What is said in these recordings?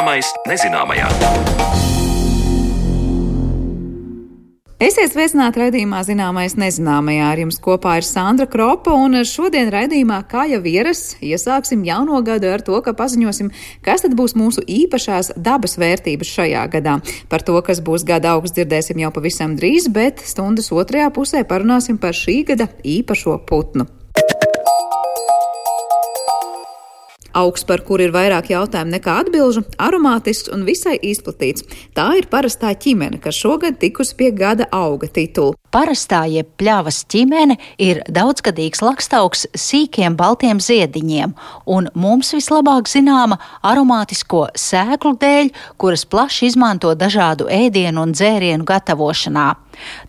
Zināmais nezināmajā. Esiet sveicināti raidījumā Zināmais nezināmajā. Ar jums kopā ir Sandra Kropa, un šodien raidījumā, kā jau ierasts, iesāksim jauno gadu ar to, ka paziņosim, kas tad būs mūsu īpašās dabas vērtības šajā gadā. Par to, kas būs gada augsts, dzirdēsim jau pavisam drīz, bet stundas otrajā pusē parunāsim par šī gada īpašo putnu. Augs, par kuru ir vairāk jautājumu nekā atbilžu, aromātisks un visai izplatīts. Tā ir parastā ķimene, kas šogad tikusi pie gada auga titula. Parastā jeb pļavas ķimene ir daudzgadīgs lakstaugs sīkiem baltiem ziediņiem, un mums vislabāk zināma aromātisko sēklu dēļ, kuras plaši izmanto dažādu ēdienu un dzērienu gatavošanā.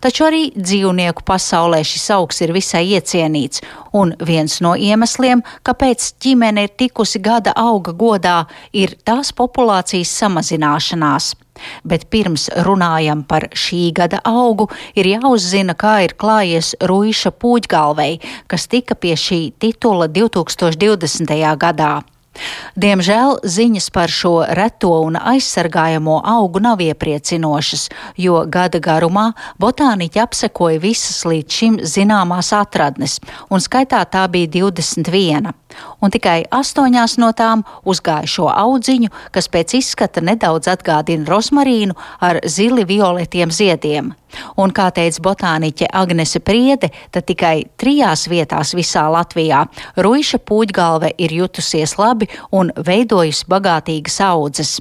Taču arī dzīvnieku pasaulē šis augs ir visai iecienīts, un viens no iemesliem, kāpēc ķimene ir tikusi gada auga godā, ir tās populācijas samazināšanās. Bet pirms runājam par šī gada augu, ir jāuzzina, kā ir klājies Ruīša Pūģgalvei, kas tika pie šī titula 2020. gadā. Diemžēl ziņas par šo reto un aizsargājamo augu nav iepriecinošas, jo gada garumā botāniķi apsekoja visas līdz šim zināmās atradnes, un skaitā tā bija 21 un tikai astoņās no tām uzgāja šo audziņu, kas pēc izskata nedaudz atgādina rosmarīnu ar zili violetiem ziediem. Un, kā teica botāniķe Agnese Priede, tad tikai trijās vietās visā Latvijā ruiša pūģgalve ir jutusies labi un veidojusi bagātīgas audzes.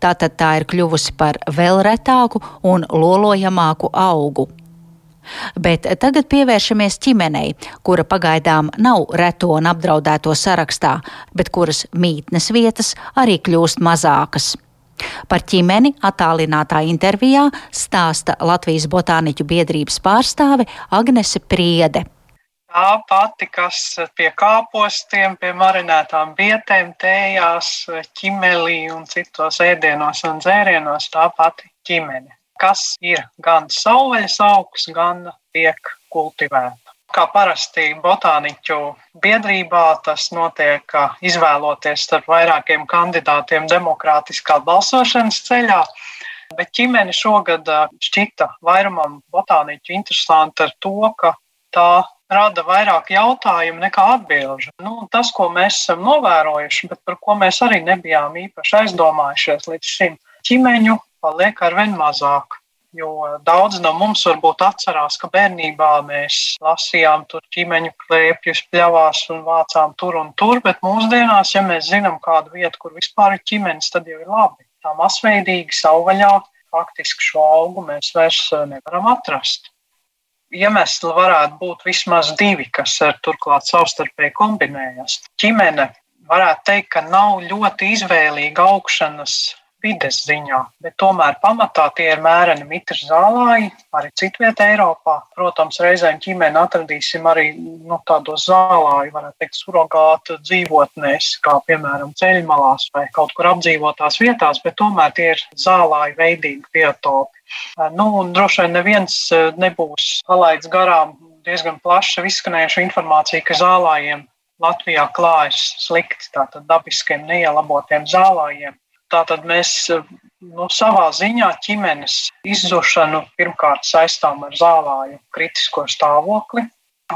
Tātad tā ir kļuvusi par vēl retāku un lolojamāku augu. Bet tagad pievēršamies ķimenei, kura pagaidām nav reto un apdraudēto sarakstā, bet kuras mītnes vietas arī kļūst mazākas. Par ķimeni attālinātā intervijā stāsta Latvijas botāniķu biedrības pārstāve Agnese Priede. Tā pati, kas pie kāpostiem, pie marinētām vietēm, tējās, ķimelī un citos ēdienos un dzērienos, tā pati ķimene kas ir gan savvaļas augs, gan tiek kultivēta. Kā parasti botāniķu biedrībā tas notiek izvēloties starp vairākiem kandidātiem demokrātiskā balsošanas ceļā. Bet ķimene šogad šķita vairumam botāniķu interesanti ar to, ka tā rada vairāk jautājumu nekā atbildžu. Nu, tas, ko mēs esam novērojuši, bet par ko mēs arī nebijām īpaši aizdomājušies līdz šim, ķimeņu paliek arvien mazāk. Jo daudz no mums varbūt atcerās, ka bērnībā mēs lasījām tur ķīmeņu klēpjus, pļavās un vācām tur un tur, bet mūsdienās, ja mēs zinām kādu vietu, kur vispār ir ķīmenis, tad jau ir labi. Tā masveidīgi savvaļā faktiski šo augu mēs vairs eh, nevaram atrast. Iemesli varētu būt vismaz divi, kas ar turklāt savstarpēji kombinējas. Ķimene varētu teikt, ka nav ļoti izvēlīga augšanas vides ziņā, bet tomēr pamatā tie ir mēreni mitri zālāji, arī citvietā Eiropā. Protams, reizēm ķīmeni atradīsim arī nu, tādos zālāju, varētu teikt, surrogātu dzīvotnēs, kā piemēram ceļmalās vai kaut kur apdzīvotās vietās, bet tomēr tie ir zālāju veidīgi biotopi. Nu, un droši vien neviens nebūs palaids garām diezgan plaša izskanējuša informācija, ka zālājiem Latvijā klājas slikti, tātad dabiskiem neielabotiem zālājiem. Tātad mēs nu, savā ziņā ķimenes izzušanu pirmkārt saistām ar zālāju kritisko stāvokli,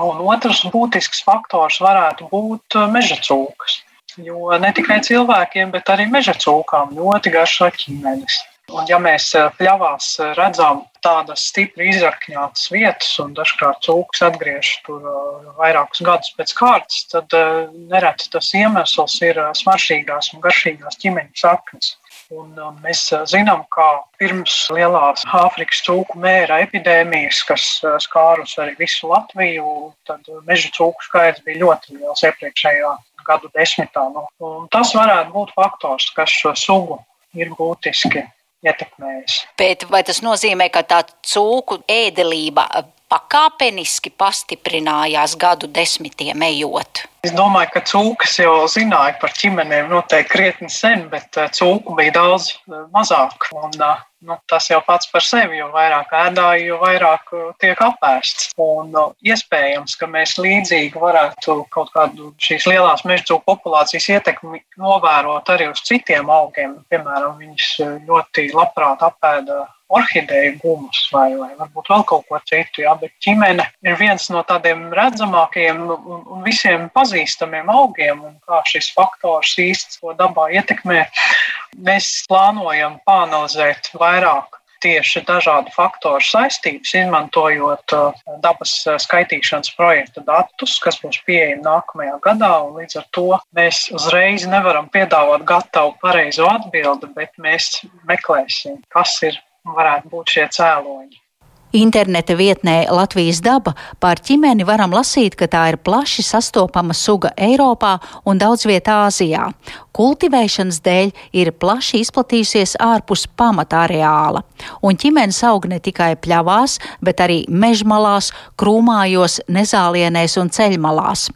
un otrs būtisks faktors varētu būt meža cūkas. Jo ne tikai cilvēkiem, bet arī meža cūkām ļoti garšo ķimenes. Un ja mēs pļavās redzam tādas stipri izrakņātas vietas, un dažkārt cūks atgriež tur vairākus gadus pēc kārtas, tad nereti tas iemesls ir smaržīgās un garšīgās ķimeņa saknes. Un, un mēs zinām, ka pirms lielās Āfrikas cūku mēra epidēmijas, kas skārus arī visu Latviju, tad meža cūku skaits bija ļoti liels iepriekšējā gadu desmitā. Nu, tas varētu būt faktors, kas šo sugu ir būtiski ietekmējis. Bet vai tas nozīmē, ka tā cūku ēdelība pakāpeniski pastiprinājās gadu desmitiem ejot? Es domāju, ka cūkas jau zināja par ķimenēm noteikti krietni sen, bet eh, cūku bija daudz eh, mazāk. Un, eh, nu, tas jau pats par sevi, jo vairāk ēdāji, jo vairāk tiek apēsts. Un iespējams, ka mēs līdzīgi varētu kaut kādu šīs lielās meža cūku populācijas ietekmi novērot arī uz citiem augiem. Piemēram, viņas ļoti labprāt apēda orhideju gumus vai, vai varbūt vēl kaut ko citu. Jā, bet ķimene ir viens no tādiem redzamākajiem un, un visiem pazīstamiem augiem, un kā šis faktors īsti to dabā ietekmē. Mēs plānojam pāanalizēt vairāk tieši dažādu faktoru saistības, izmantojot uh, dabas uh, skaitīšanas projekta datus, kas būs pieejami nākamajā gadā. Līdz ar to mēs uzreiz nevaram piedāvāt gatavu pareizo atbildi, bet mēs meklēsim, kas ir varētu būt šie cēloņi. Interneta vietnē Latvijas daba par ķimeni varam lasīt, ka tā ir plaši sastopama suga Eiropā un daudz vietā Āzijā. Kultivēšanas dēļ ir plaši izplatījusies ārpus pamatāreāla, un ķimenes aug ne tikai pļavās, bet arī mežmalās, krūmājos, nezālienēs un ceļmalās.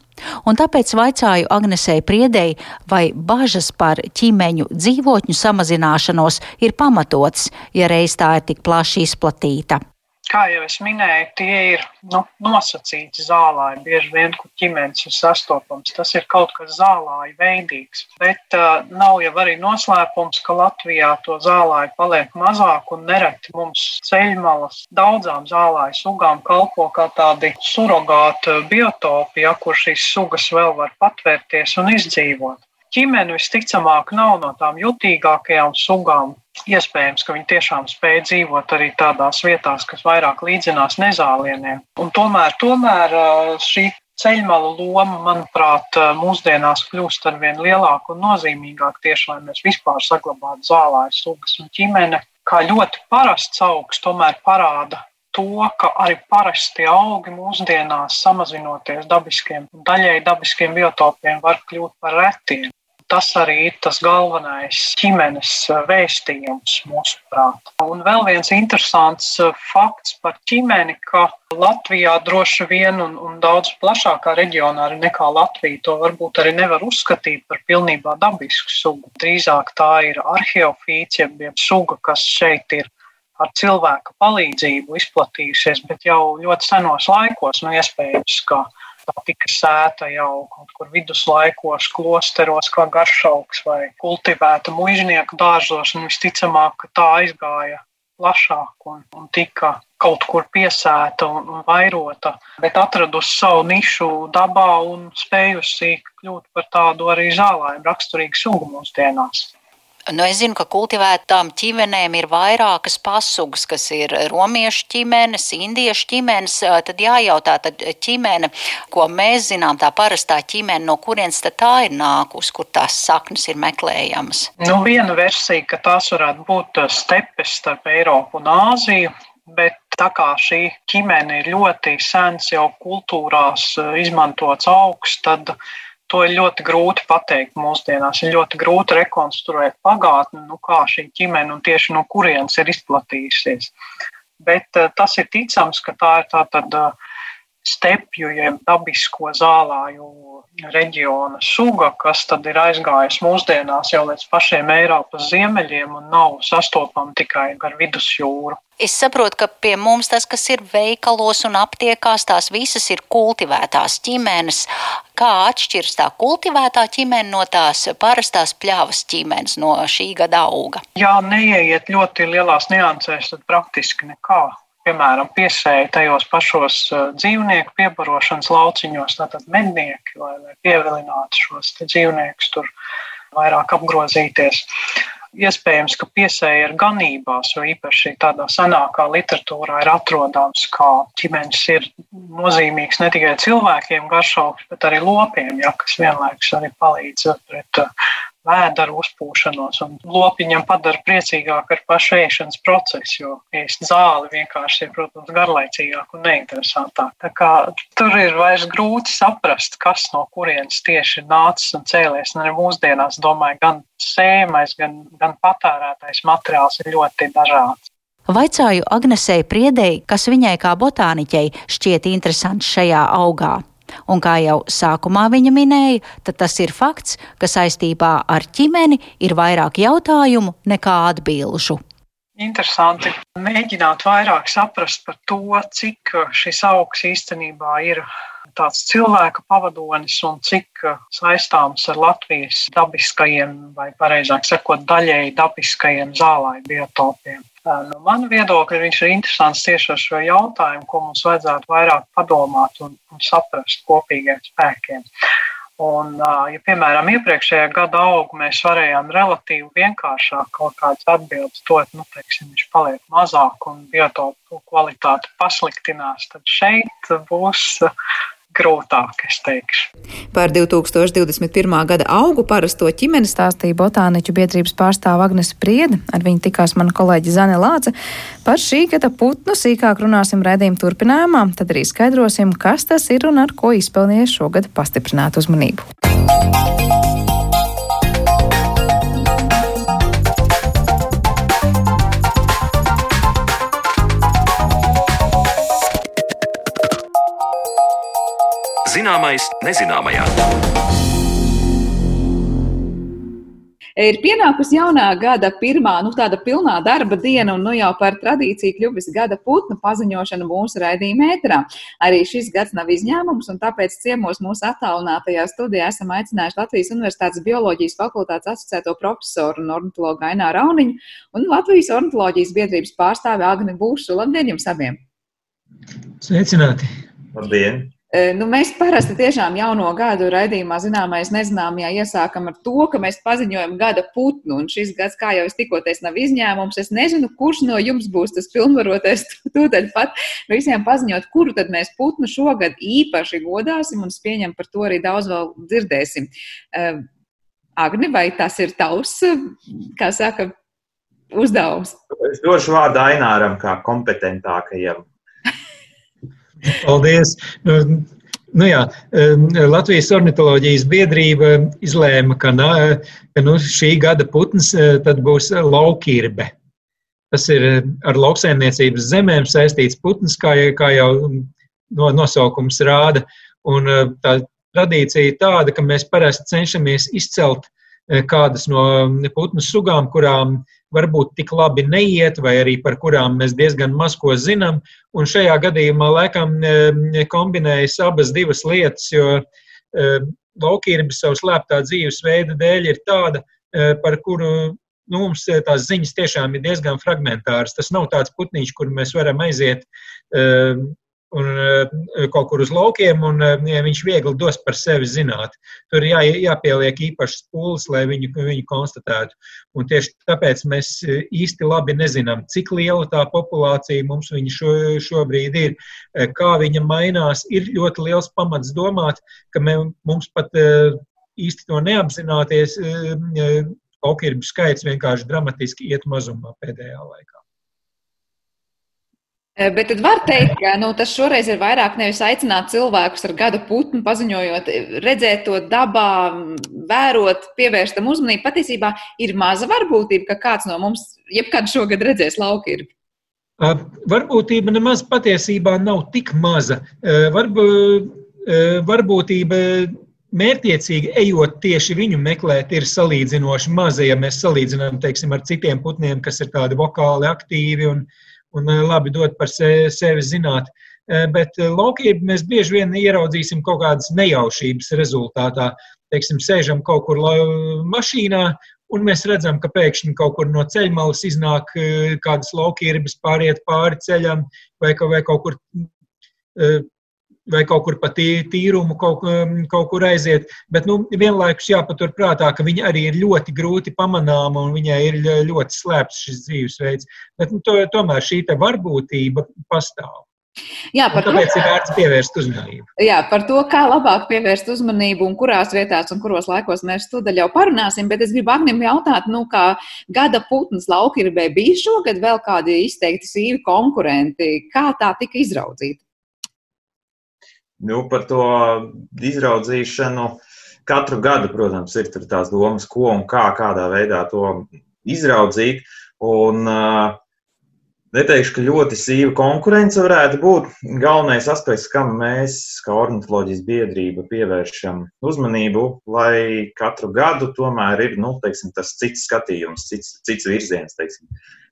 Un tāpēc vaicāju Agnesei Priedei, vai bažas par ķīmeņu dzīvotņu samazināšanos ir pamatots, ja reiz tā ir tik plaši izplatīta. Kā jau es minēju, tie ir nu, nosacīti zālāji. Bieži vien, kur ķīmenis ir sastopams, tas ir kaut kas zālāju veidīgs. Bet uh, nav jau arī noslēpums, ka Latvijā to zālāju paliek mazāk un nereti mums ceļmalas daudzām zālāju sugām kalpo kā tādi surrogāti biotopi, ja, kur šīs sugas vēl var patvērties un izdzīvot. Ķimene visticamāk nav no tām jutīgākajām sugām. Iespējams, ka viņi tiešām spēj dzīvot arī tādās vietās, kas vairāk līdzinās nezālieniem. Un tomēr, tomēr šī ceļmalu loma, manuprāt, mūsdienās kļūst ar vien lielāku un nozīmīgāku tieši, lai mēs vispār saglabātu zālāju sugas un ķimene. Kā ļoti parasts augs, tomēr parāda to, ka arī parasti augi mūsdienās, samazinoties dabiskiem, daļai dabiskiem biotopiem, var kļūt par retiem tas arī ir tas galvenais ģimenes vēstījums mūsuprāt. Un vēl viens interesants eh, fakts par ģimeni, ka Latvijā droši vien un, un daudz plašākā reģionā arī nekā Latvija to varbūt arī nevar uzskatīt par pilnībā dabisku sugu. Drīzāk tā ir arheofīts, jeb suga, kas šeit ir ar cilvēka palīdzību izplatījusies, bet jau ļoti senos laikos, nu, iespējams, ka tā tika sēta jau kaut kur viduslaikos, klosteros, kā garšaugs vai kultivēta muiznieku dārzos, un visticamāk, ka tā aizgāja plašāk un, un tika kaut kur piesēta un, un vairota, bet atradusi savu nišu dabā un spējusi kļūt par tādu arī zālēm raksturīgu sugu mūsdienās. Nu, es zinu, ka kultivētām ķimenēm ir vairākas pasugas, kas ir romiešu ķimenes, indiešu ķimenes. Tad jājautā, tad ķimene, ko mēs zinām, tā parastā ķimene, no kurienes tā ir nākus, kur tās saknes ir meklējamas? Nu, viena versija, ka tās varētu būt stepes starp Eiropu un Āziju. Bet tā kā šī ķimene ir ļoti sens jau kultūrās izmantots augs, tad To ir ļoti grūti pateikt mūsdienās. Ir ļoti grūti rekonstruēt pagātni, nu, kā šī ģimene un tieši no kurienes ir izplatījusies. Bet uh, tas ir ticams, ka tā ir tā tad uh, stepju, jeb dabisko zālāju reģiona suga, kas tad ir aizgājusi mūsdienās jau līdz pašiem Eiropas ziemeļiem un nav sastopama tikai ar vidusjūru. Es saprotu, ka pie mums tas, kas ir veikalos un aptiekās, tās visas ir kultivētās ķimenes. Kā atšķiras tā kultivētā ķimene no tās parastās pļāvas ķimenes no šī gada auga? Jā, neieiet ļoti lielās niansēs, tad praktiski nekā piemēram, piesēja tajos pašos dzīvnieku piebarošanas lauciņos, tātad mednieki, lai, lai pievilinātu šos dzīvniekus tur vairāk apgrozīties. Iespējams, ka piesēja ir ganībās, jo īpaši tādā senākā literatūrā ir atrodams, ka ķimenis ir nozīmīgs ne tikai cilvēkiem garšaugs, bet arī lopiem, ja, kas vienlaikus arī palīdz pret vēdera uzpūšanos. Un lopiņam padara priecīgāk ar pašu ēšanas procesu, jo ēst zāli vienkārši ir, protams, garlaicīgāk un neinteresantāk. Tā kā tur ir vairs grūti saprast, kas no kurienes tieši nācis un cēlies. Un arī mūsdienās, domāju, gan sējamais, gan, gan patērētais materiāls ir ļoti dažāds. Vaicāju Agnesei Priedei, kas viņai kā botāniķei šķiet interesants šajā augā. Un kā jau sākumā viņa minēja, tad tas ir fakts, ka saistībā ar ķimeni ir vairāk jautājumu nekā atbilžu. Interesanti mēģināt vairāk saprast par to, cik šis augs īstenībā ir tāds cilvēka pavadonis un cik saistāms ar Latvijas dabiskajiem, vai pareizāk sakot, daļēji dabiskajiem zālāju biotopiem. No mana viedokļa viņš ir interesants tieši ar šo jautājumu, ko mums vajadzētu vairāk padomāt un, un saprast kopīgiem spēkiem. Un, ja, piemēram, iepriekšējā gada augu mēs varējām relatīvi vienkāršāk kaut kādas atbildes dot, nu, teiksim, viņš paliek mazāk un biotopu kvalitāte pasliktinās, tad šeit būs grūtāk, es teikšu. Par 2021. gada augu parasto ķimeni stāstīja botāniķu biedrības pārstāva Agnes Prieda. Ar viņu tikās mana kolēģi Zane Lāce. Par šī gada putnu sīkāk runāsim redzījuma turpinājumā, tad arī skaidrosim, kas tas ir un ar ko izpelnījies šogad pastiprināt uzmanību. Zināmais nezināmajā. Ir pienākusi jaunā gada pirmā, nu tāda pilnā darba diena, un nu jau par tradīciju kļuvusi gada putnu paziņošana mūsu raidījuma ēterā. Arī šis gads nav izņēmums, un tāpēc ciemos mūsu attālinātajā studijā esam aicinājuši Latvijas Universitātes bioloģijas fakultātes asociēto profesoru un ornitologu Ainā Rauniņu un Latvijas ornitoloģijas biedrības pārstāvi Agni Būšu. Labdien jums abiem! Sveicināti! Labdien! Nu, mēs parasti tiešām jauno gadu raidījumā zināmais nezināmajā iesākam ar to, ka mēs paziņojam gada putnu, un šis gads, kā jau es tikko teicu, nav izņēmums. Es nezinu, kurš no jums būs tas pilnvarotais tūdaļ pat visiem paziņot, kuru tad mēs putnu šogad īpaši godāsim, un es pieņemu par to arī daudz vēl dzirdēsim. Agni, vai tas ir tavs, kā saka, uzdevums? Es došu vārdu Aināram kā kompetentākajam Paldies! Nu, nu jā, Latvijas ornitoloģijas biedrība izlēma, ka, na, ka nu, šī gada putns eh, būs laukīrbe. Tas ir eh, ar lauksaimniecības zemēm saistīts putns, kā, kā jau no, nosaukums rāda. Un eh, tā tradīcija ir tāda, ka mēs parasti cenšamies izcelt kādas no putnu sugām, kurām varbūt tik labi neiet, vai arī par kurām mēs diezgan maz ko zinām. Un šajā gadījumā laikam e, kombinējas abas divas lietas, jo e, laukīrba savu slēptā dzīvesveida dēļ ir tāda, e, par kuru nu, mums tās ziņas tiešām ir diezgan fragmentāras. Tas nav tāds putniņš, kur mēs varam aiziet un eh, kaut kur uz laukiem, un ja eh, viņš viegli dos par sevi zināt. Tur jā, jāpieliek īpašs pūles, lai viņu, viņu konstatētu. Un tieši tāpēc mēs eh, īsti labi nezinām, cik liela tā populācija mums šo, šobrīd ir, kā viņa mainās. Ir ļoti liels pamats domāt, ka mē, mums pat īsti to neapzināties, augļu skaits vienkārši dramatiski iet mazumā pēdējā laikā. Eh, bet tad var teikt, ka nu, tas šoreiz ir vairāk nevis aicināt cilvēkus ar gada putnu, paziņojot, redzēt to dabā, vērot, pievērst tam uzmanību. Patiesībā ir maza varbūtība, ka kāds no mums jebkad šogad redzēs laukirbi. Varbūtība nemaz patiesībā nav tik maza. Varb, varbūtība mērķiecīgi ejot tieši viņu meklēt, ir salīdzinoši maza, ja mēs salīdzinām teiksim, ar citiem putniem, kas ir tādi vokāli aktīvi un, uh, un eh, labi dot par sevi zināt. Eh, bet eh, laukību mēs bieži vien ieraudzīsim kaut kādas nejaušības rezultātā. Teiksim, sēžam kaut kur mašīnā, un mēs redzam, ka pēkšņi kaut kur no ceļmalas iznāk kādas laukības, pāriet pāri ceļam vai, vai kaut kur vai kaut kur pa tīrumu kaut, um, kaut kur aiziet. Bet nu, vienlaikus jāpaturprātā, ka viņa arī ir ļoti grūti pamanāma un viņai ir ļoti slēpts šis dzīvesveids. Bet nu, to, tomēr šī varbūtība pastāv. Jā, par tāpēc to, ir vērts pievērst uzmanību. Jā, par to, kā labāk pievērst uzmanību un kurās vietās un kuros laikos mēs tūdaļ jau parunāsim. Bet es gribu Agnim jautāt, nu, kā gada putns laukirvē bija šogad vēl kādi izteikti sīvi konkurenti. Kā tā tika izraudzīta? Nu, par to izraudzīšanu katru gadu, protams, ir tās domas, ko un kā, kādā veidā to izraudzīt. Un, Neteikšu, ka ļoti sīva konkurence varētu būt. Galvenais aspekts, kam mēs, kā ornitholoģijas biedrība, pievēršam uzmanību, lai katru gadu tomēr ir nu, teiksim, tas cits skatījums, cits, cits virziens. Teiksim.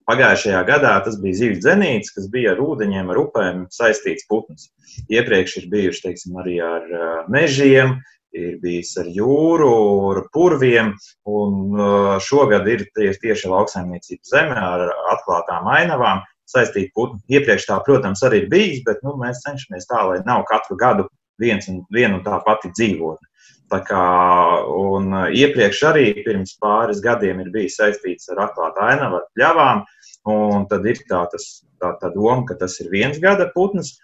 Pagājušajā gadā tas bija zivs dzenīts, kas bija ar ūdeņiem, ar upēm saistīts putns. Iepriekš ir bijuši teiksim, arī ar mežiem, ir bijis ar jūru, ar purviem, un šogad ir tieši lauksaimniecības zeme ar atklātām ainavām saistīti putni. Iepriekš tā, protams, arī ir bijis, bet nu, mēs cenšamies tā, lai nav katru gadu viens un, viena un tā pati dzīvotne. Tā kā, un iepriekš arī pirms pāris gadiem ir bijis saistīts ar atklātu ainavu, ar pļavām. Un tad ir tā, tas, tā, tā doma, ka tas ir viens gada putns.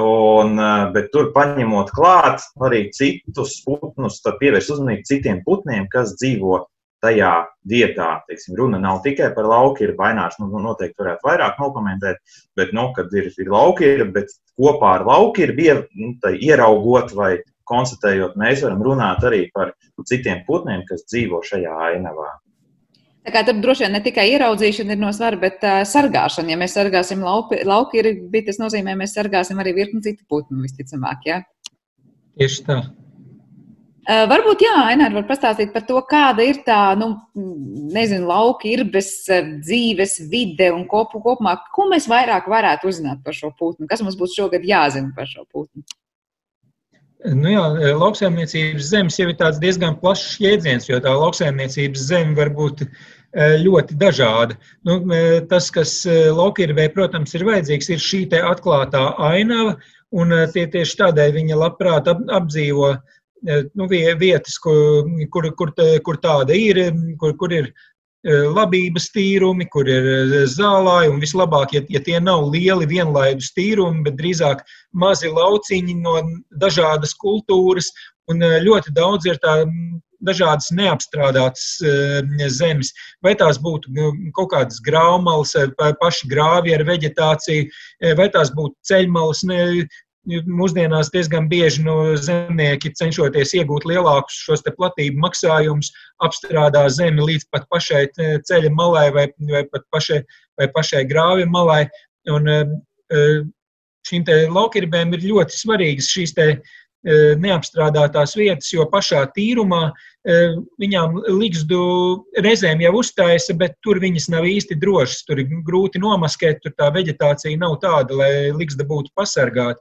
Un, bet tur paņemot klāt arī citus putnus, tad pievērst uzmanību citiem putniem, kas dzīvo tajā vietā. Teiksim, runa nav tikai par lauku, ir bainārs, nu, noteikti varētu vairāk nokomentēt, bet, nu, kad ir, ir lauki, bet kopā ar lauku ir bija nu, ieraugot vai konstatējot, mēs varam runāt arī par citiem putniem, kas dzīvo šajā ainavā. Tā kā tur droši vien ne tikai ieraudzīšana ir no svara, bet uh, sargāšana. Ja mēs sargāsim lauki, lauki ir, tas nozīmē, mēs sargāsim arī virkni citu putnu, visticamāk. Ja? Tieši tā. Uh, varbūt, jā, Ainār, var pastāstīt par to, kāda ir tā, nu, nezinu, lauka ir bez dzīves vide un kopu kopumā. Ko mēs vairāk varētu uzzināt par šo putnu? Kas mums būtu šogad jāzina par šo putnu? Nu jā, lauksaimniecības zemes jau ir diezgan plašs jēdziens, jo tā lauksaimniecības zeme var būt ļoti dažāda. Nu, tas, kas laukirvē, protams, ir vajadzīgs, ir šī atklātā ainava, un tie tieši tādēļ viņa labprāt apdzīvo nu, vietas, kur, kur, kur, kur tāda ir, kur, kur ir labības tīrumi, kur ir zālāji, un vislabāk, ja, ja tie nav lieli vienlaidus tīrumi, bet drīzāk mazi lauciņi no dažādas kultūras, un ļoti daudz ir tā dažādas neapstrādātas zemes. Vai tās būtu nu, kaut kādas graumalas, paši grāvi ar veģetāciju, vai tās būtu ceļmalas, Mūsdienās diezgan bieži no zemnieki cenšoties iegūt lielākus šos platību maksājumus, apstrādā zemi līdz pat pašai ceļa malai vai, vai pat pašai, vai pašai grāvja malai. Un, eh, šīm laukirbēm ir ļoti svarīgas šīs te, neapstrādātās vietas, jo pašā tīrumā viņām līgstu reizēm jau uztaisa, bet tur viņas nav īsti drošas. Tur ir grūti nomaskēt, tur tā veģetācija nav tāda, lai līgsta būtu pasargāta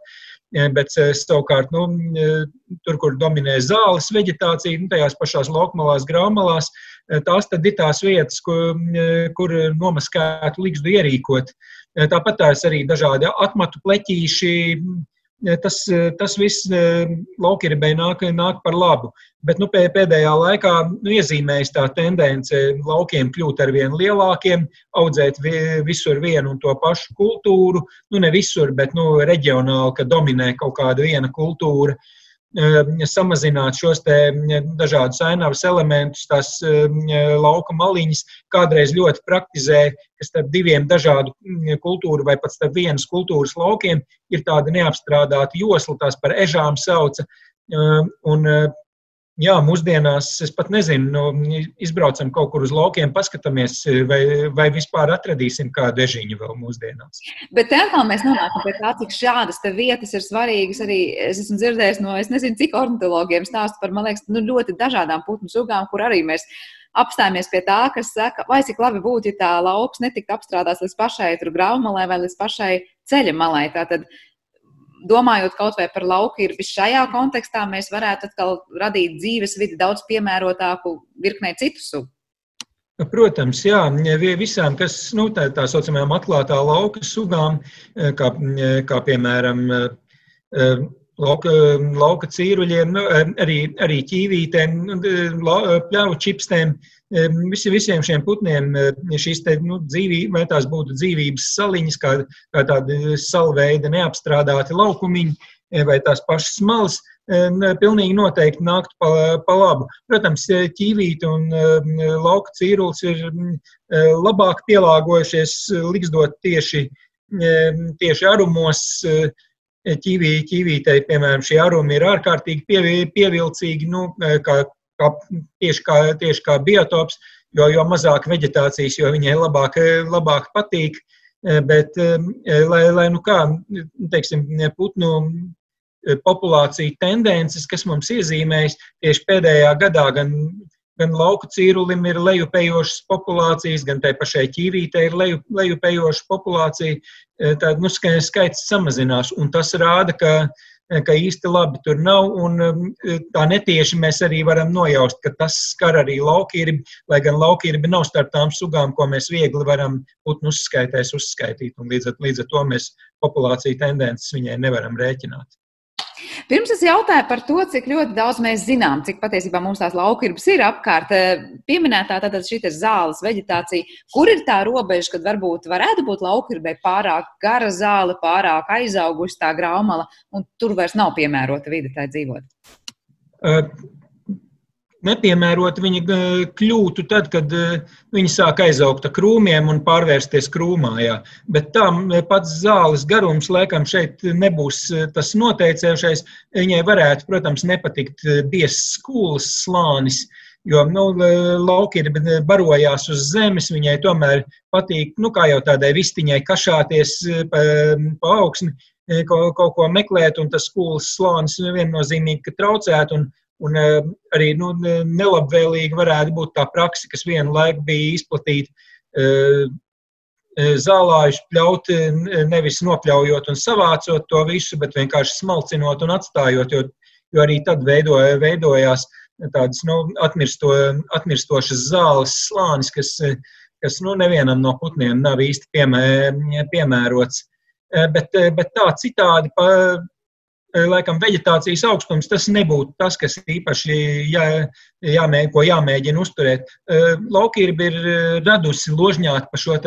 bet eh, savukārt nu, eh, tur, kur dominē zāles vegetācija, nu, tajās pašās laukmalās, graumalās, eh, tās ir tās vietas, kur, kur nomaskētu likstu ierīkot. Tāpat tās arī dažādi atmatu pleķīši, tas, tas viss laukiribei nāk, nāk par labu. Bet nu, pēdējā laikā nu, iezīmējas tā tendence laukiem kļūt ar vien lielākiem, audzēt visur vienu un to pašu kultūru. Nu, ne visur, bet nu, reģionāli, ka dominē kaut kāda viena kultūra. Samazināt šos dažādus ainavas elementus, tās lauka maliņas kādreiz ļoti praktizēja, ka starp diviem dažādu kultūru vai pat starp vienas kultūras laukiem ir tāda neapstrādāta josla, tās par ežām sauca. Un Jā, mūsdienās es pat nezinu, nu, izbraucam kaut kur uz laukiem, paskatāmies, vai, vai vispār atradīsim kādu ežiņu vēl mūsdienās. Bet atkal mēs nonākam pie tā, cik šādas vietas ir svarīgas. Arī es esmu dzirdējis no, es nezinu, cik ornitologiem stāstu par, man liekas, nu, ļoti dažādām putnu sugām, kur arī mēs apstājamies pie tā, kas saka, vai cik labi būtu, ja tā lauks netiktu apstrādāts līdz pašai graumalai vai līdz pašai ceļa malai. Tātad domājot kaut vai par lauku, ir šajā kontekstā mēs varētu atkal radīt dzīves vidi daudz piemērotāku virknei citu sugu. Protams, jā, visām, kas nu, tā, tā saucamajām atklātā lauka sugām, kā, kā piemēram lauka, lauka cīruļiem, nu, arī, arī ķīvītēm, nu, pļauju čipstēm, Visi, visiem šiem putniem šīs te, nu, dzīvības, vai tās būtu dzīvības saliņas, kā, kā tādi salveidi neapstrādāti laukumiņi, vai tās pašas malas, pilnīgi noteikti nāktu pa, pa labu. Protams, ķīvīte un lauka cīrulis ir labāk pielāgojušies liksdot tieši, tieši arumos. Ķīvī, ķīvītei, piemēram, šie arumi ir ārkārtīgi pievilcīgi, nu, kā kā, tieši, kā, tieši kā biotops, jo, jo mazāk vegetācijas, jo viņai labāk, labāk patīk. bet lai, lai nu kā, teiksim, putnu populācija tendences, kas mums iezīmējas tieši pēdējā gadā, gan, gan lauku cīrulim ir lejupējošas populācijas, gan tai pašai ķīvītei ir leju, lejupējoša populācija, tad nu, skaits samazinās. Un tas rāda, ka ka īsti labi tur nav. Un um, tā netieši mēs arī varam nojaust, ka tas skar arī laukīrbi, lai gan laukīrbi nav starp tām sugām, ko mēs viegli varam putnu uzskaitēs uzskaitīt. Līdz, ar, līdz ar to mēs populāciju tendences viņai nevaram rēķināt. Pirms es jautāju par to, cik ļoti daudz mēs zinām, cik patiesībā mums tās laukības ir apkārt. Eh, pieminētā tātad šī zāles veģetācija, kur ir tā robeža, kad varbūt varētu būt laukirbai pārāk gara zāle, pārāk aizaugusi tā graumala, un tur vairs nav piemērota vide tai dzīvot? Uh nepiemērota viņa eh, kļūtu tad, kad eh, viņa sāk aizaugt ar krūmiem un pārvērsties krūmā. Jā. Bet tā pats zāles garums, laikam, šeit nebūs eh, tas noteicējušais. Viņai varētu, protams, nepatikt biezs skūlas slānis. Jo nu, lauki ir barojās uz zemes, viņai tomēr patīk, nu, kā jau tādai vistiņai, kašāties pa, pa augsni, kaut, kaut ko meklēt, un tas skūlas slānis viennozīmīgi traucētu. Un, Un eh, arī nu, nelabvēlīgi varētu būt tā praksa, kas vienu laiku bija izplatīta. Eh, eh, zālājuši pļaut, nevis nopļaujot un savācot to visu, bet vienkārši smalcinot un atstājot, jo, jo arī tad veidoja, veidojās tādas nu, atmirsto, atmirstošas zāles slānis, kas, kas nu, nevienam no putniem nav īsti piemē, piemērots. Bet, bet tā citādi pa, laikam vegetācijas augstums tas nebūtu tas, kas īpaši jā, jāmē, jāmēģina uzturēt. Laukīrba ir radusi ložņāt pa šo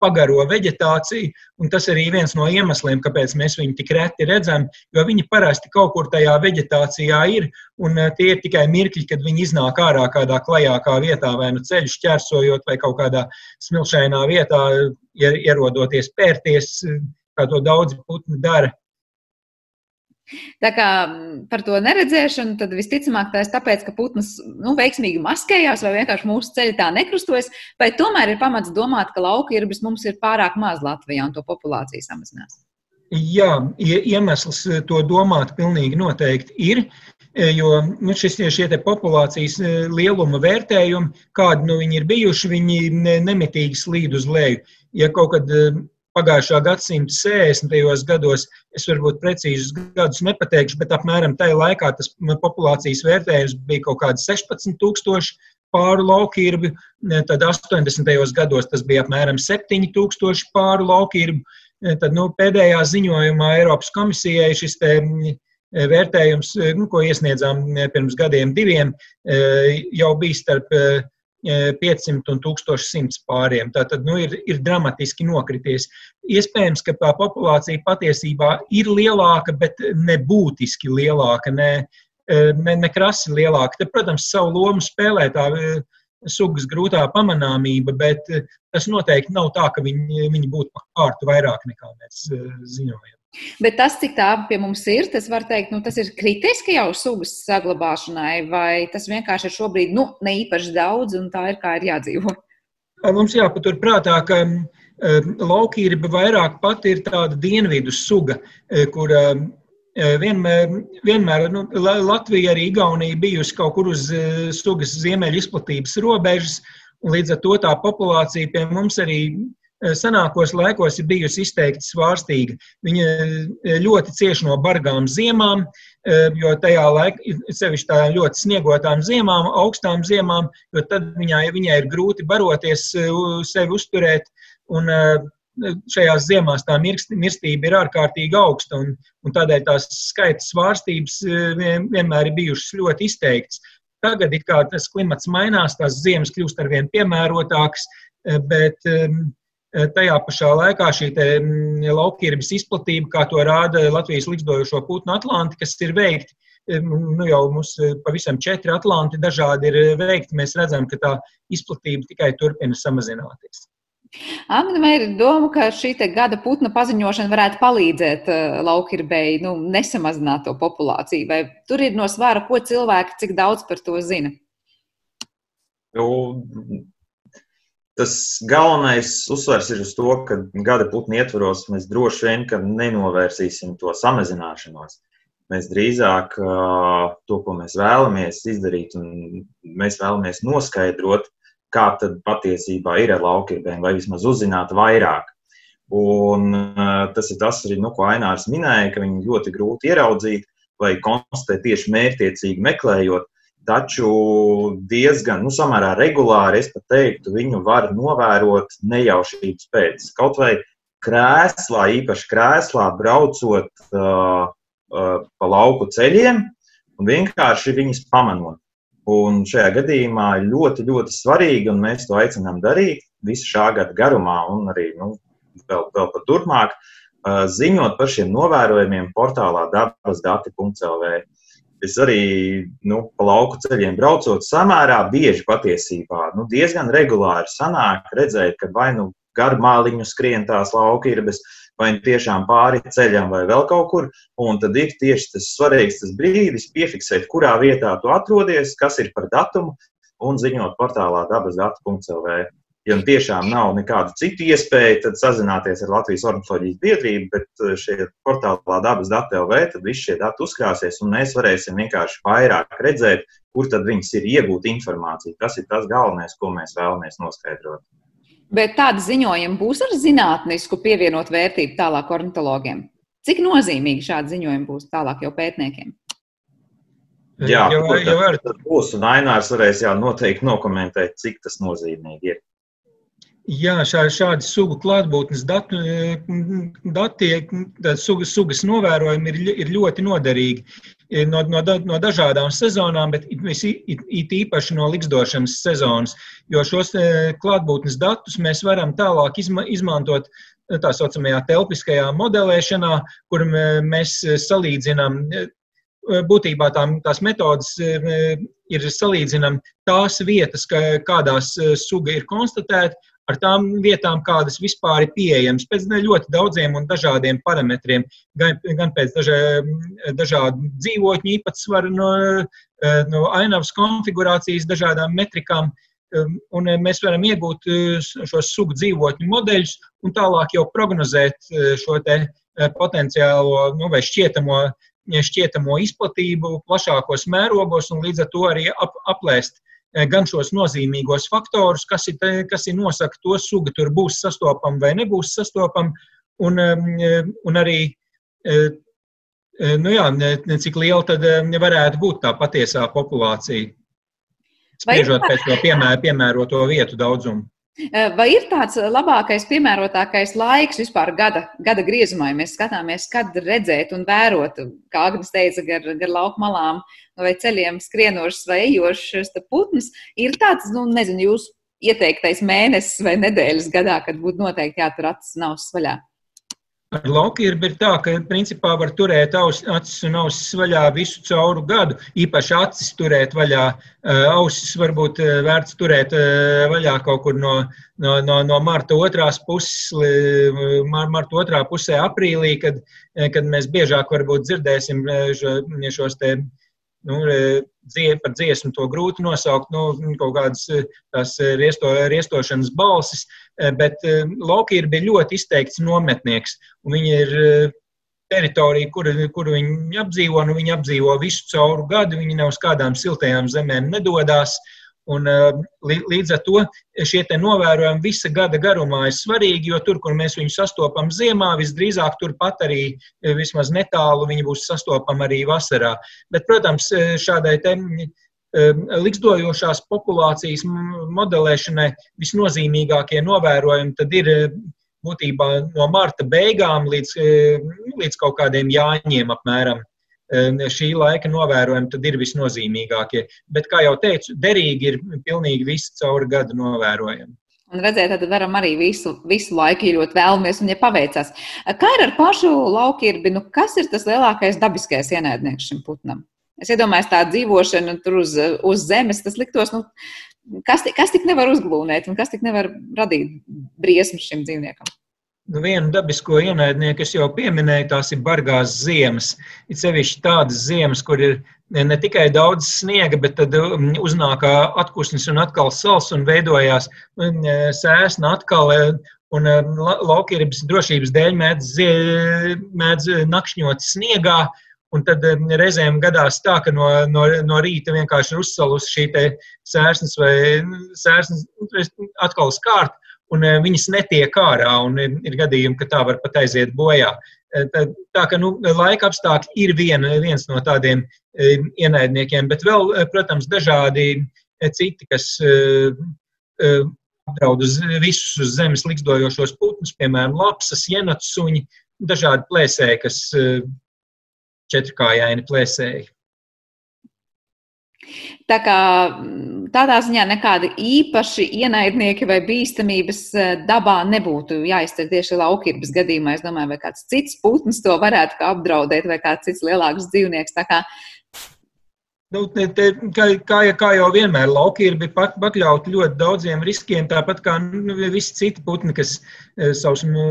pagaro vegetāciju, un tas arī viens no iemesliem, kāpēc mēs viņu tik reti redzam, jo viņi parasti kaut kur tajā vegetācijā ir, un tie ir tikai mirkļi, kad viņi iznāk ārā kādā klajākā vietā, vai nu ceļu šķērsojot, vai kaut kādā smilšainā vietā, ierodoties pērties, kā to daudzi putni dara. Tā kā par to neredzēšanu, tad visticamāk tas ir tāpēc, ka putns nu, veiksmīgi maskējās vai vienkārši mūsu ceļā tā nekrustojas, vai tomēr ir pamats domāt, ka lauka irbis mums ir pārāk maz Latvijā un to populācija samazinās. Jā, iemesls to domāt pilnīgi noteikti ir, jo nu, šis, šie populācijas lieluma vērtējumi, kādi nu, viņi ir bijuši, viņi nemitīgi slīd uz leju. Ja kaut kad pagājušā gadsimta 60. gados, es varbūt precīzus gadus nepateikšu, bet apmēram tajā laikā tas populācijas vērtējums bija kaut kāds 16,000 pāru laukīrbi, tad 80. gados tas bija apmēram 7,000 pāru laukīrbi. Tad nu, pēdējā ziņojumā Eiropas komisijai šis te, vērtējums, nu, ko iesniedzām pirms gadiem, diviem, jau bija starp 500 un 1100 pāriem. Tātad nu, ir, ir dramatiski nokrities. Iespējams, ka tā populācija patiesībā ir lielāka, bet nebūtiski lielāka, ne, ne, ne krasi lielāka. Te, protams, savu lomu spēlē tā sugas grūtā pamanāmība, bet tas noteikti nav tā, ka viņi, viņi būtu pa kārtu vairāk nekā mēs ziņojam. Bet tas, cik tā pie mums ir, tas var teikt, nu, tas ir kritiski jau sugas saglabāšanai, vai tas vienkārši ir šobrīd nu, ne īpaši daudz, un tā ir kā ir jādzīvo. Mums jāpatur prātā, ka laukīrba vairāk pat ir tāda dienvidu suga, kur vienmēr, vienmēr nu, Latvija arī Igaunija bijusi kaut kur uz sugas ziemeļu izplatības robežas, un līdz ar to tā populācija pie mums arī senākos laikos ir bijusi izteikti svārstīga. Viņa eh, ļoti cieši no bargām ziemām, eh, jo tajā laikā, sevišķi tā ļoti sniegotām ziemām, augstām ziemām, jo tad viņai, viņai ir grūti baroties, sevi uzturēt. Un, šajās ziemās tā mirstība ir ārkārtīgi augsta, un, un tādēļ tās skaita svārstības vien, vienmēr ir bijušas ļoti izteiktas. Tagad, kad tas klimats mainās, tās ziemas kļūst ar vien piemērotākas, bet um, Eh, tajā pašā laikā šī mm, laukierbes izplatība, kā to rāda Latvijas likstojošo putnu atlanti, kas ir veikti, eh, nu jau mums eh, pavisam četri atlanti dažādi ir veikti, mēs redzam, ka tā izplatība tikai turpina samazināties. Agnēm ir doma, ka šī gada putna paziņošana varētu palīdzēt laukirbēji nu, nesamazināt to populāciju. Vai tur ir no svāra, ko cilvēki cik daudz par to zina? Nu, Tas galvenais uzsvers ir uz to, ka gada putnu ietvaros mēs droši vien nenovērsīsim to samazināšanos. Mēs drīzāk to, ko mēs vēlamies izdarīt, un mēs vēlamies noskaidrot, kā tad patiesībā ir ar laukībiem, vai vismaz uzzināt vairāk. Un tas ir tas, arī, nu, ko Ainārs minēja, ka viņi ļoti grūti ieraudzīt vai konstatēt tieši mērķiecīgi meklējot, taču diezgan, nu, samērā regulāri, es pat teiktu, viņu var novērot nejaušības pēc. Kaut vai krēslā, īpaši krēslā, braucot uh, uh, pa lauku ceļiem un vienkārši viņus pamanot. Un šajā gadījumā ļoti, ļoti svarīgi, un mēs to aicinām darīt visu šā gada garumā, un arī nu, vēl, vēl pat turpmāk, ziņot par šiem novērojumiem portālā dabasdati.lv. Es arī nu, pa lauku ceļiem braucot, samērā bieži patiesībā nu, diezgan regulāri sanāk redzēt, ka vai nu garmāliņu skrien tās laukības, vai nu tiešām pāri ceļam, vai vēl kaut kur. Un tad ir tieši tas svarīgs tas brīdis, piefiksēt, kurā vietā tu atrodies, kas ir par datumu, un ziņot portālā dabasdati.lv. Ja nu tiešām nav nekādu citu iespēju, tad sazināties ar Latvijas ornitholoģijas biedrību, bet eh, šie portālā dabas dati LV, tad visi šie dati uzkrāsies, un mēs varēsim vienkārši vairāk redzēt, kur tad viņas ir iegūt informāciju. Tas ir tas galvenais, ko mēs vēlamies noskaidrot. Bet tāda ziņojuma būs ar zinātnisku pievienot vērtību tālāk ornitologiem. Cik nozīmīgi šādi ziņojumi būs tālāk jau pētniekiem? Jā, jau, jau var. būs, un Ainārs varēs jau noteikti nokomentēt, cik tas nozīmīgi ir. Jā, šā, šādi sugu klātbūtnes datu, dati, sugas, sugas novērojumi ir, ir ļoti noderīgi no, no, no dažādām sezonām, bet it, it īpaši no likstošanas sezonas, jo šos klātbūtnes datus mēs varam tālāk izma, izmantot tā saucamajā telpiskajā modelēšanā, kur mēs salīdzinām būtībā tā, tās metodas ir salīdzinām tās vietas, kādās suga ir konstatēta, ar tām vietām, kādas vispār ir pieejamas, pēc ļoti daudziem un dažādiem parametriem, gan, gan pēc dažā, dažādu dzīvotņu īpatsvaru, no, no ainavas konfigurācijas, dažādām metrikām. Un mēs varam iegūt šos sugu dzīvotņu modeļus un tālāk jau prognozēt šo potenciālo nu, vai šķietamo, šķietamo izplatību plašākos mērogos un līdz ar to arī ap, aplēst gan šos nozīmīgos faktorus, kas ir, kas ir nosaka to sugu, tur būs sastopama vai nebūs sastopama, un, eh, un arī, eh, nu jā, cik liela tad varētu būt tā patiesā populācija, spriežot pēc to piemēr, piemēroto vietu daudzumu. Vai ir tāds labākais, piemērotākais laiks vispār gada, gada griezumā, ja mēs skatāmies, kad redzēt un vērot, kā Agnēs teica, gar, gar lauku malām vai ceļiem skrienošas vai ejošas putnas, ir tāds, nu, nezinu, jūsu ieteiktais mēnesis vai nedēļas gadā, kad būtu noteikti jātur acis nav svaļā? Ar laukīrbu ir tā, ka principā var turēt acis un ausis vaļā visu cauru gadu. Īpaši acis turēt vaļā, ausis varbūt vērts turēt vaļā kaut kur no, no, no, no marta otrās puses, marta otrā pusē aprīlī, kad, kad mēs biežāk varbūt dzirdēsim šos te nu, dzie, par dziesmu to grūti nosaukt, nu, kaut kādas tās riesto, riestošanas balsis, bet Lokīra bija ļoti izteikts nometnieks, un viņi ir teritorija, kur, kur viņi apdzīvo, nu viņi apdzīvo visu cauru gadu, viņi nav uz kādām siltajām zemēm nedodās, uh, Un, eh, līdz ar to šie novērojumi visa gada garumā ir svarīgi, jo tur, kur mēs viņus sastopam ziemā, visdrīzāk turpat arī eh, vismaz netālu viņi būs sastopami arī vasarā. Bet, protams, eh, šādai te likstojošās populācijas modelēšanai visnozīmīgākie novērojumi tad ir būtībā no marta beigām līdz, līdz kaut kādiem jāņiem apmēram šī laika novērojumi tad ir visnozīmīgākie. Bet, kā jau teicu, derīgi ir pilnīgi visi cauri gadu novērojumi. Un redzēt, tad varam arī visu, visu laiku ielot vēlamies, un ja paveicās. Kā ir ar pašu laukirbi? Nu, kas ir tas lielākais dabiskais ienaidnieks šim putnam? Es iedomājos, tā dzīvošana tur uz, uz zemes, tas liktos, nu, kas, kas tik nevar uzglūnēt un kas tik nevar radīt briesmas šim dzīvniekam? Nu, vienu dabisko ienaidnieku es jau pieminēju, tās ir bargās ziemas. Ir sevišķi tādas ziemas, kur ir ne tikai daudz sniega, bet tad um, uznāk atpūsnis un atkal sals un veidojās um, sēsna atkal. Un um, laukības drošības dēļ mēdz, mēdz nakšņot sniegā, un tad reizēm gadās tā, ka no, no, no rīta vienkārši ir uzsalusi šī sērsnes vai sērsnes atkal skārta un eh, viņas netiek ārā, un ir gadījumi, ka tā var pat aiziet bojā. Eh, tā kā nu, laika apstākļi ir viena, viens no tādiem eh, ienaidniekiem, bet vēl, protams, dažādi citi, kas apdraud uz visus uz zemes likstojošos putnus, piemēram, lapsas, jenats suņi, dažādi plēsēji, kas četrkājaini plēsēji. Tā kā mm, tādā ziņā nekādi īpaši ienaidnieki vai bīstamības eh, dabā nebūtu jāizcer tieši laukības gadījumā. Es domāju, vai kāds cits putns to varētu apdraudēt, vai kāds cits lielāks dzīvnieks. Tā kā Nu, te, te, kā, kā, kā jau vienmēr, lauki ir pakļauti ļoti daudziem riskiem, tāpat kā nu, visi citi putni, kas e, savus, nu,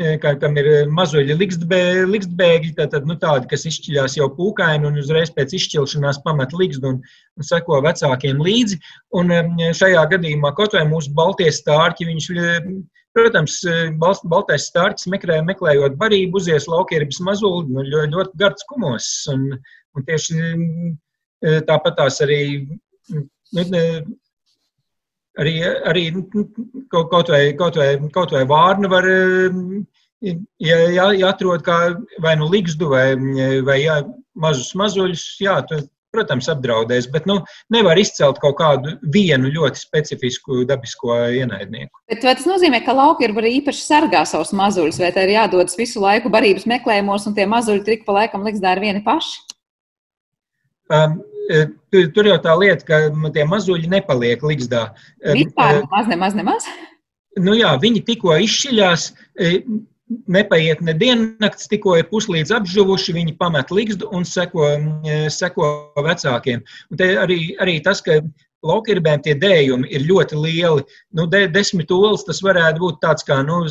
e, kā, kam ir mazuļi likstbēgļi, tātad nu, tādi, kas izšķiļās jau pūkaini un uzreiz pēc izšķilšanās pamet likstu un, un seko vecākiem līdzi. Un šajā gadījumā kaut vai mūsu baltie stārķi, viņš, protams, baltais stārķis meklē, meklējot barību, uzies laukierbas mazuli, nu, ļoti, ļoti gards kumos. Un, un tieši Tāpat tās arī, nu, arī, arī nu, kaut, vai, kaut, vai, kaut vai vārnu var ja, ja, ja atrod kā vai nu ligzdu vai, vai jā, mazus mazuļus, jā, tad, protams, apdraudēs, bet nu, nevar izcelt kaut kādu vienu ļoti specifisku dabisko ienaidnieku. Bet vai tas nozīmē, ka lauki ir arī īpaši sargā savus mazuļus, vai tā ir jādodas visu laiku barības meklējumos, un tie mazuļi tik pa laikam liks dara vieni paši? Um, E, tur jau tā lieta, ka tie mazuļi nepaliek ligzdā. E, Vispār e, maz, nemaz, nemaz. Nu jā, viņi tikko izšķiļās, nepaiet ne diennakts, tikko ir puslīdz apžuvuši, viņi pamet ligzdu un seko, seko vecākiem. Un te arī, arī tas, ka laukirbēm tie dējumi ir ļoti lieli. Nu, de, desmit olas tas varētu būt tāds kā nu,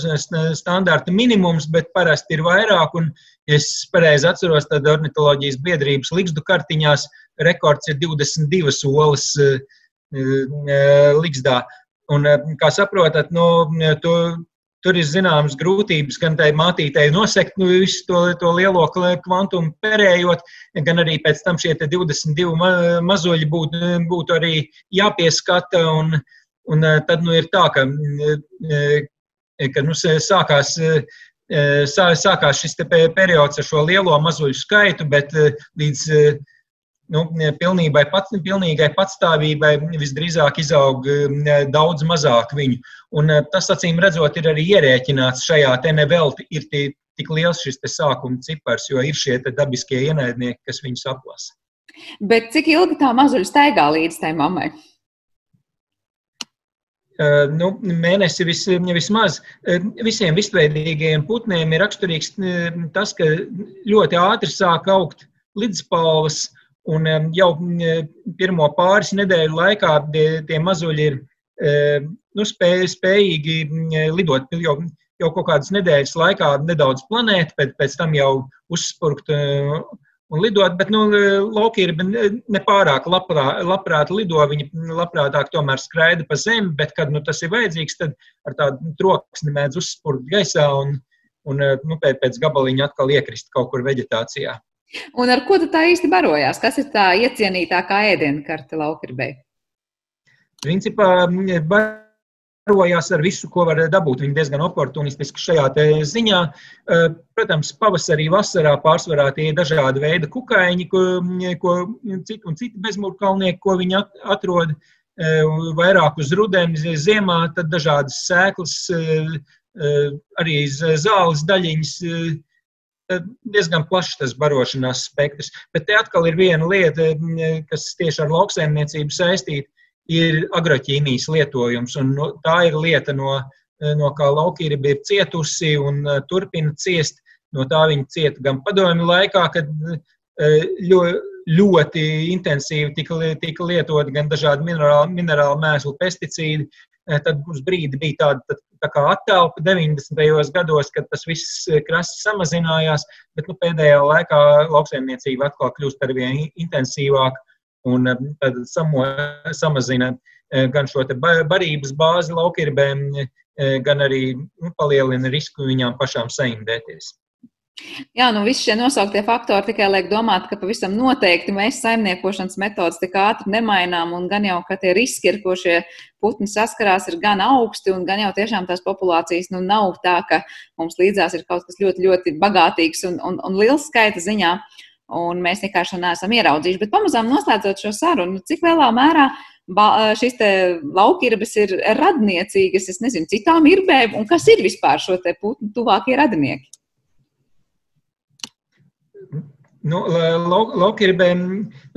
standarta minimums, bet parasti ir vairāk. Un, ja es pareizi atceros, tad ornitoloģijas biedrības likstu kartiņās rekords ir 22 olas likstā. Un, kā saprotat, nu, to, tur ir zināmas grūtības gan tai mātītei nosekt nu, visu to, to lielo kvantumu perējot, gan arī pēc tam šie 22 ma mazoļi būtu, būtu arī jāpieskata. Un, un tad nu, ir tā, ka, ka nu, sākās. Sākās šis periods ar šo lielo mazuļu skaitu, bet līdz nu, pilnībai, pat, pilnīgai patstāvībai visdrīzāk izaug daudz mazāk viņu. Un eh, tas, acīm redzot, ir arī ierēķināts šajā te nevelti, ir tie, tik liels šis sākuma cipars, jo ir šie dabiskie ienaidnieki, kas viņus aplasa. Bet cik ilgi tā mazuļa staigā līdz tai mammai? Uh, nu, mēnesi vis, vismaz. Uh, visiem visveidīgajiem putniem ir raksturīgs uh, tas, ka ļoti ātri sāk augt līdzpalvas, Un jau pirmo pāris nedēļu laikā tie, mazuļi ir nu, spēj, spējīgi lidot jau, jau kaut kādas nedēļas laikā nedaudz planēt, pēc, pēc tam jau uzspurgt un lidot. Bet nu, lauki ir nepārāk labprā, labprāt lido, viņi labprātāk tomēr skraida pa zemi, bet, kad nu, tas ir vajadzīgs, tad ar tādu troksni mēdz uzspurgt gaisā un, un nu, pēc, pēc gabaliņa atkal iekrist kaut kur veģetācijā. Un ar ko tā īsti barojās? Kas ir tā iecienītākā ēdienkarte laukirbei? Principā barojās ar visu, ko var dabūt. Viņi diezgan oportunistiski šajā ziņā. Protams, pavasarī, vasarā pārsvarā tie ir dažādi veidi kukaiņi, ko, ko citi un citi bezmūrkalnieki, ko viņi atrod vairāk uz rudeni, ziemā, tad dažādas sēklas, arī zāles daļiņas diezgan plašs tas barošanās spektrs. Bet te atkal ir viena lieta, kas tieši ar lauksaimniecību saistīta, ir agroķīmijas lietojums. Un tā ir lieta, no, no kā laukība ir cietusi un turpina ciest. No tā viņa cieta gan padomju laikā, kad ļoti, ļoti intensīvi tika, tika lietoti gan dažādi minerāli, minerāli mēslu, pesticīdi. Tad uz brīdi bija tāda attelpa 90. gados, kad tas viss krasi samazinājās, bet nu, pēdējā laikā lauksaimniecība atkal kļūst ar vien intensīvāka un tad samo, samazina gan šo barības bāzi laukirbēm, gan arī nu, palielina risku viņām pašām saindēties. Jā, nu visi šie nosauktie faktori tikai liek domāt, ka pavisam noteikti mēs saimniekošanas metodas tik ātri nemainām, un gan jau, ka tie riski, ar ko šie putni saskarās, ir gan augsti, un gan jau tiešām tās populācijas nu, nav tā, ka mums līdzās ir kaut kas ļoti, ļoti bagātīgs un, un, un liels skaita ziņā, un mēs vienkārši neesam ieraudzījuši. Bet pamazām noslēdzot šo sarunu, cik lielā mērā šīs laukirbas ir radniecīgas, es nezinu, citām irbēm, un kas ir vispār šo te putnu tuvākie radinieki? Nu, Laukirbēm,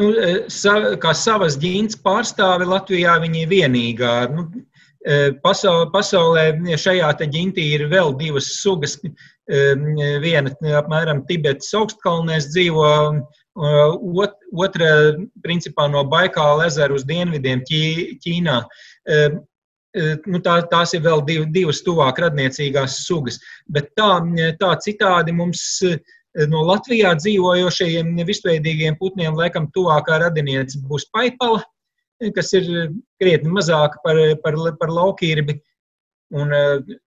nu, sa, kā savas ģintas pārstāve Latvijā, viņa ir vienīgā. Nu, pasaulē, pasaulē šajā ģintī ir vēl divas sugas. Viena apmēram Tibetas augstkalnēs dzīvo, otra principā no Baikāla ezera uz dienvidiem Ķīnā. Nu, tā, tās ir vēl div, divas tuvāk radniecīgās sugas. Bet tā, tā citādi mums no Latvijā dzīvojošajiem visveidīgiem putniem laikam tuvākā radiniece būs paipala, kas ir krietni mazāka par, par, par laukīrbi. Un, eh,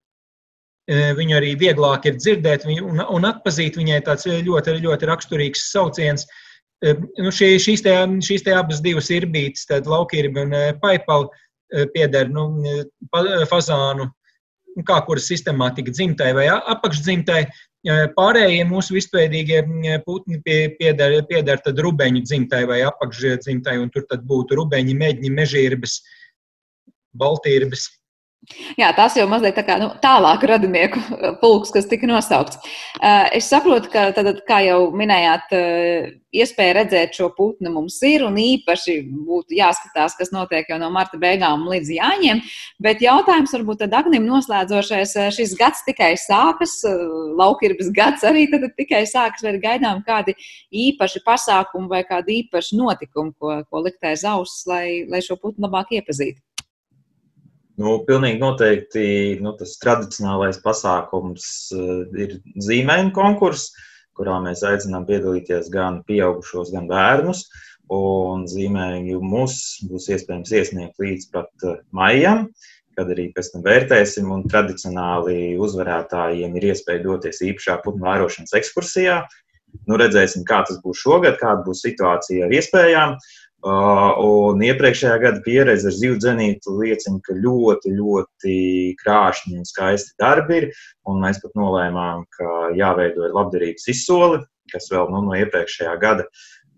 Viņu arī vieglāk ir dzirdēt un, un atpazīt. Viņai tāds ļoti, ļoti raksturīgs sauciens. Eh, nu, šī, šīs, te, šīs te abas divas ir bijis, tad laukīrbi un eh, paipali pieder nu, fazānu, nu, kā kuras sistemātika dzimtai vai apakšdzimtai. Pārējie mūsu vispējīgie putni pieder, pieder tad rubeņu dzimtai vai apakšdzimtai, un tur tad būtu rubeņi, meģņi, mežīrbes, baltīrbes. Jā, tas jau mazliet tā kā nu, tālāk radinieku pulks, kas tika nosaukts. Es saprotu, ka, tad, kā jau minējāt, iespēja redzēt šo putnu mums ir un īpaši būtu jāskatās, kas notiek jau no marta beigām līdz jāņem. Bet jautājums varbūt tad Agnim noslēdzošais, šis gads tikai sākas, laukirbas gads arī tad tikai sākas, vai gaidām kādi īpaši pasākumi vai kādi īpaši notikumi, ko, ko likt aiz auss, lai, lai šo putnu labāk iepazītu. Nu, pilnīgi noteikti nu, tas tradicionālais pasākums uh, ir zīmēņu konkurss, kurā mēs aicinām piedalīties gan pieaugušos, gan bērnus. Un zīmējumus būs iespējams iesniegt līdz pat uh, maijam, kad arī pēc tam vērtēsim. Un tradicionāli uzvarētājiem ir iespēja doties īpašā putnu vērošanas ekskursijā. Nu, redzēsim, kā tas būs šogad, kāda būs situācija ar iespējām. Uh, un iepriekšējā gada pieredze ar zivdzenītu liecina, ka ļoti, ļoti krāšņi un skaisti darbi ir. Mēs pat nolēmām, ka jāveido labdarības izsoli, kas vēl nu, no iepriekšējā gada,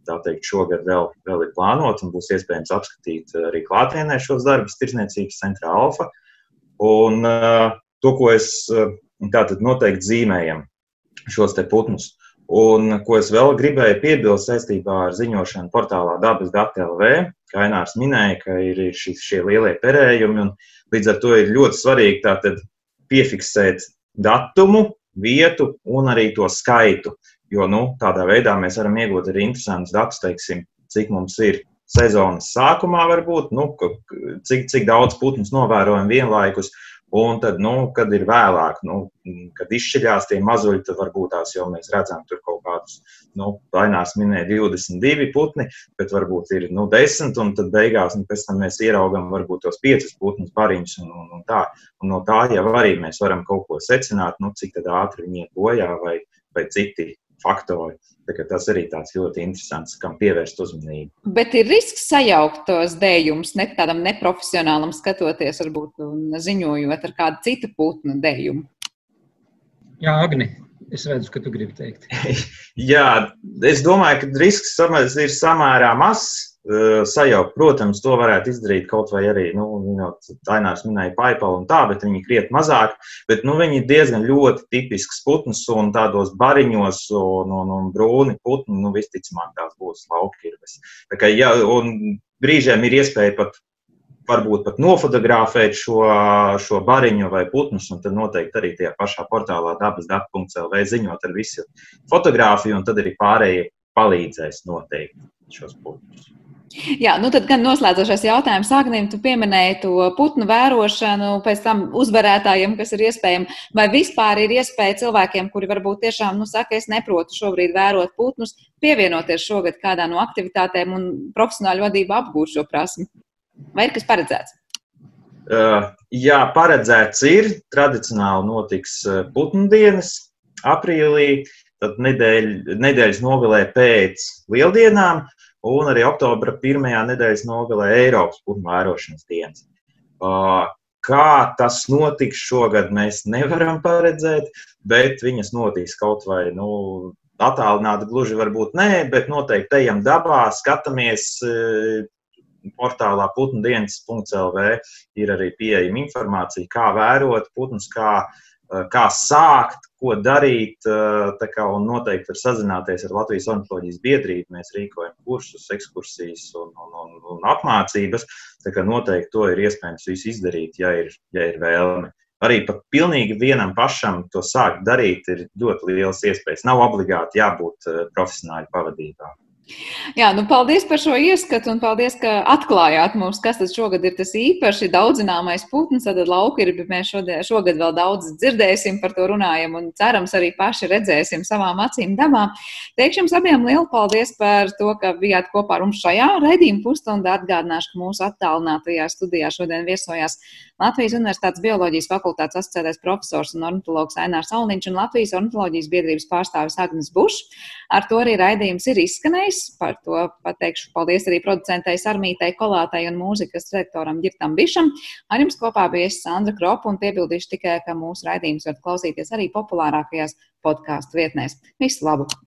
tā teikt, šogad vēl, vēl ir plānota un būs iespējams apskatīt arī klātienē šos darbus Tirzniecības centrā Alfa. Un uh, to, ko es uh, tātad noteikti zīmējam, šos te putnus. Un ko es vēl gribēju piebilst saistībā ar ziņošanu portālā dabas dati LV, kā Ainārs minēja, ka ir šis, šie lielie perējumi, un līdz ar to ir ļoti svarīgi tātad piefiksēt datumu, vietu un arī to skaitu, jo nu, tādā veidā mēs varam iegūt arī interesantus datus, teiksim, cik mums ir sezonas sākumā varbūt, nu, cik, cik daudz putnus novērojam vienlaikus, Un tad, nu, kad ir vēlāk, nu, kad izšķiļās tie mazuļi, tad varbūt tās jau mēs redzam tur kaut kādus, nu, vainās minēja 22 putni, bet varbūt ir, nu, 10, un tad beigās, un pēc tam mēs ieraugam varbūt tos 5 putnus bariņus un, un, un tā. Un no tā jau arī mēs varam kaut ko secināt, nu, cik tad ātri viņi iet bojā vai, vai citi faktori. Tas arī tāds ļoti interesants, kam pievērst uzmanību. Bet ir risks sajaukt tos dēļus, ne tādam neprofesionālam skatoties, varbūt ziņojot ar kādu citu putnu dēļumu. Jā, Agni, es redzu, ka tu gribi teikt. Jā, es domāju, ka risks ir samērā mazs. Sajaukt. Protams, to varētu izdarīt kaut vai arī, nu, Tainārs minēja paipalu un tā, bet viņi kriet mazāk, bet, nu, viņi ir diezgan ļoti tipisks putns un tādos bariņos un, un, un brūni putni, nu, visticamāk tās būs laukirves. Tā kā, ja, un brīžiem ir iespēja pat varbūt pat nofotografēt šo, šo bariņu vai putnus, un tad noteikti arī tajā pašā portālā dabasdata.lv ziņot ar visu fotografiju, un tad arī pārējie palīdzēs noteikt šos putnus. Jā, nu tad gan noslēdzošais jautājums Agnim, tu pieminēji to putnu vērošanu, pēc tam uzvarētājiem, kas ir iespējami, vai vispār ir iespēja cilvēkiem, kuri varbūt tiešām, nu, saka, es neprotu šobrīd vērot putnus, pievienoties šogad kādā no aktivitātēm un profesionāļu vadību apgūt šo prasmi? Vai ir kas paredzēts? Uh, jā, paredzēts ir. Tradicionāli notiks uh, putnu dienas aprīlī, tad nedēļ, nedēļas nogalē pēc lieldienām un arī oktobra pirmajā nedēļas nogalē Eiropas putnu vērošanas dienas. Kā tas notiks šogad, mēs nevaram paredzēt, bet viņas notiks kaut vai nu, attālināti, gluži varbūt nē, bet noteikti ejam dabā, skatāmies. Portālā putndienas.lv ir arī pieejama informācija, kā vērot putnus, kā kā sākt, ko darīt. Eh, kā, un noteikti var sazināties ar Latvijas ornitholoģijas biedrību. Mēs rīkojam kursus, ekskursijas un, un, un, un apmācības. Tā kā noteikti to ir iespējams visu izdarīt, ja ir, ja ir vēlme. Arī pat pilnīgi vienam pašam to sākt darīt ir ļoti liels iespējas. Nav obligāti jābūt eh, profesionāļu pavadībā. Jā, nu paldies par šo ieskatu un paldies, ka atklājāt mums, kas tad šogad ir tas īpaši daudzināmais putns. Tad laukirbi mēs šodien, šogad vēl daudz dzirdēsim, par to runājam un cerams arī paši redzēsim savām acīm dabā. Teikšu jums abiem lielu paldies par to, ka bijāt kopā ar mums šajā raidījuma pusstundā. Atgādināšu, ka mūsu attālinātajā studijā šodien viesojās Latvijas Universitātes bioloģijas fakultātes asociētais profesors un ornitologs Ainārs Alniņš un Latvijas ornitoloģijas biedrības pārstāvis Agnes Bušs. Ar to arī raidījums ir izskanējis. Par to pateikšu paldies arī producentei Sarmītai Kolātai un mūzikas redaktoram Girtam Bišam. Ar jums kopā bija es Sandra Kropa un piebildīšu tikai, ka mūsu raidījums var klausīties arī populārākajās podkāstu vietnēs. Visu labu!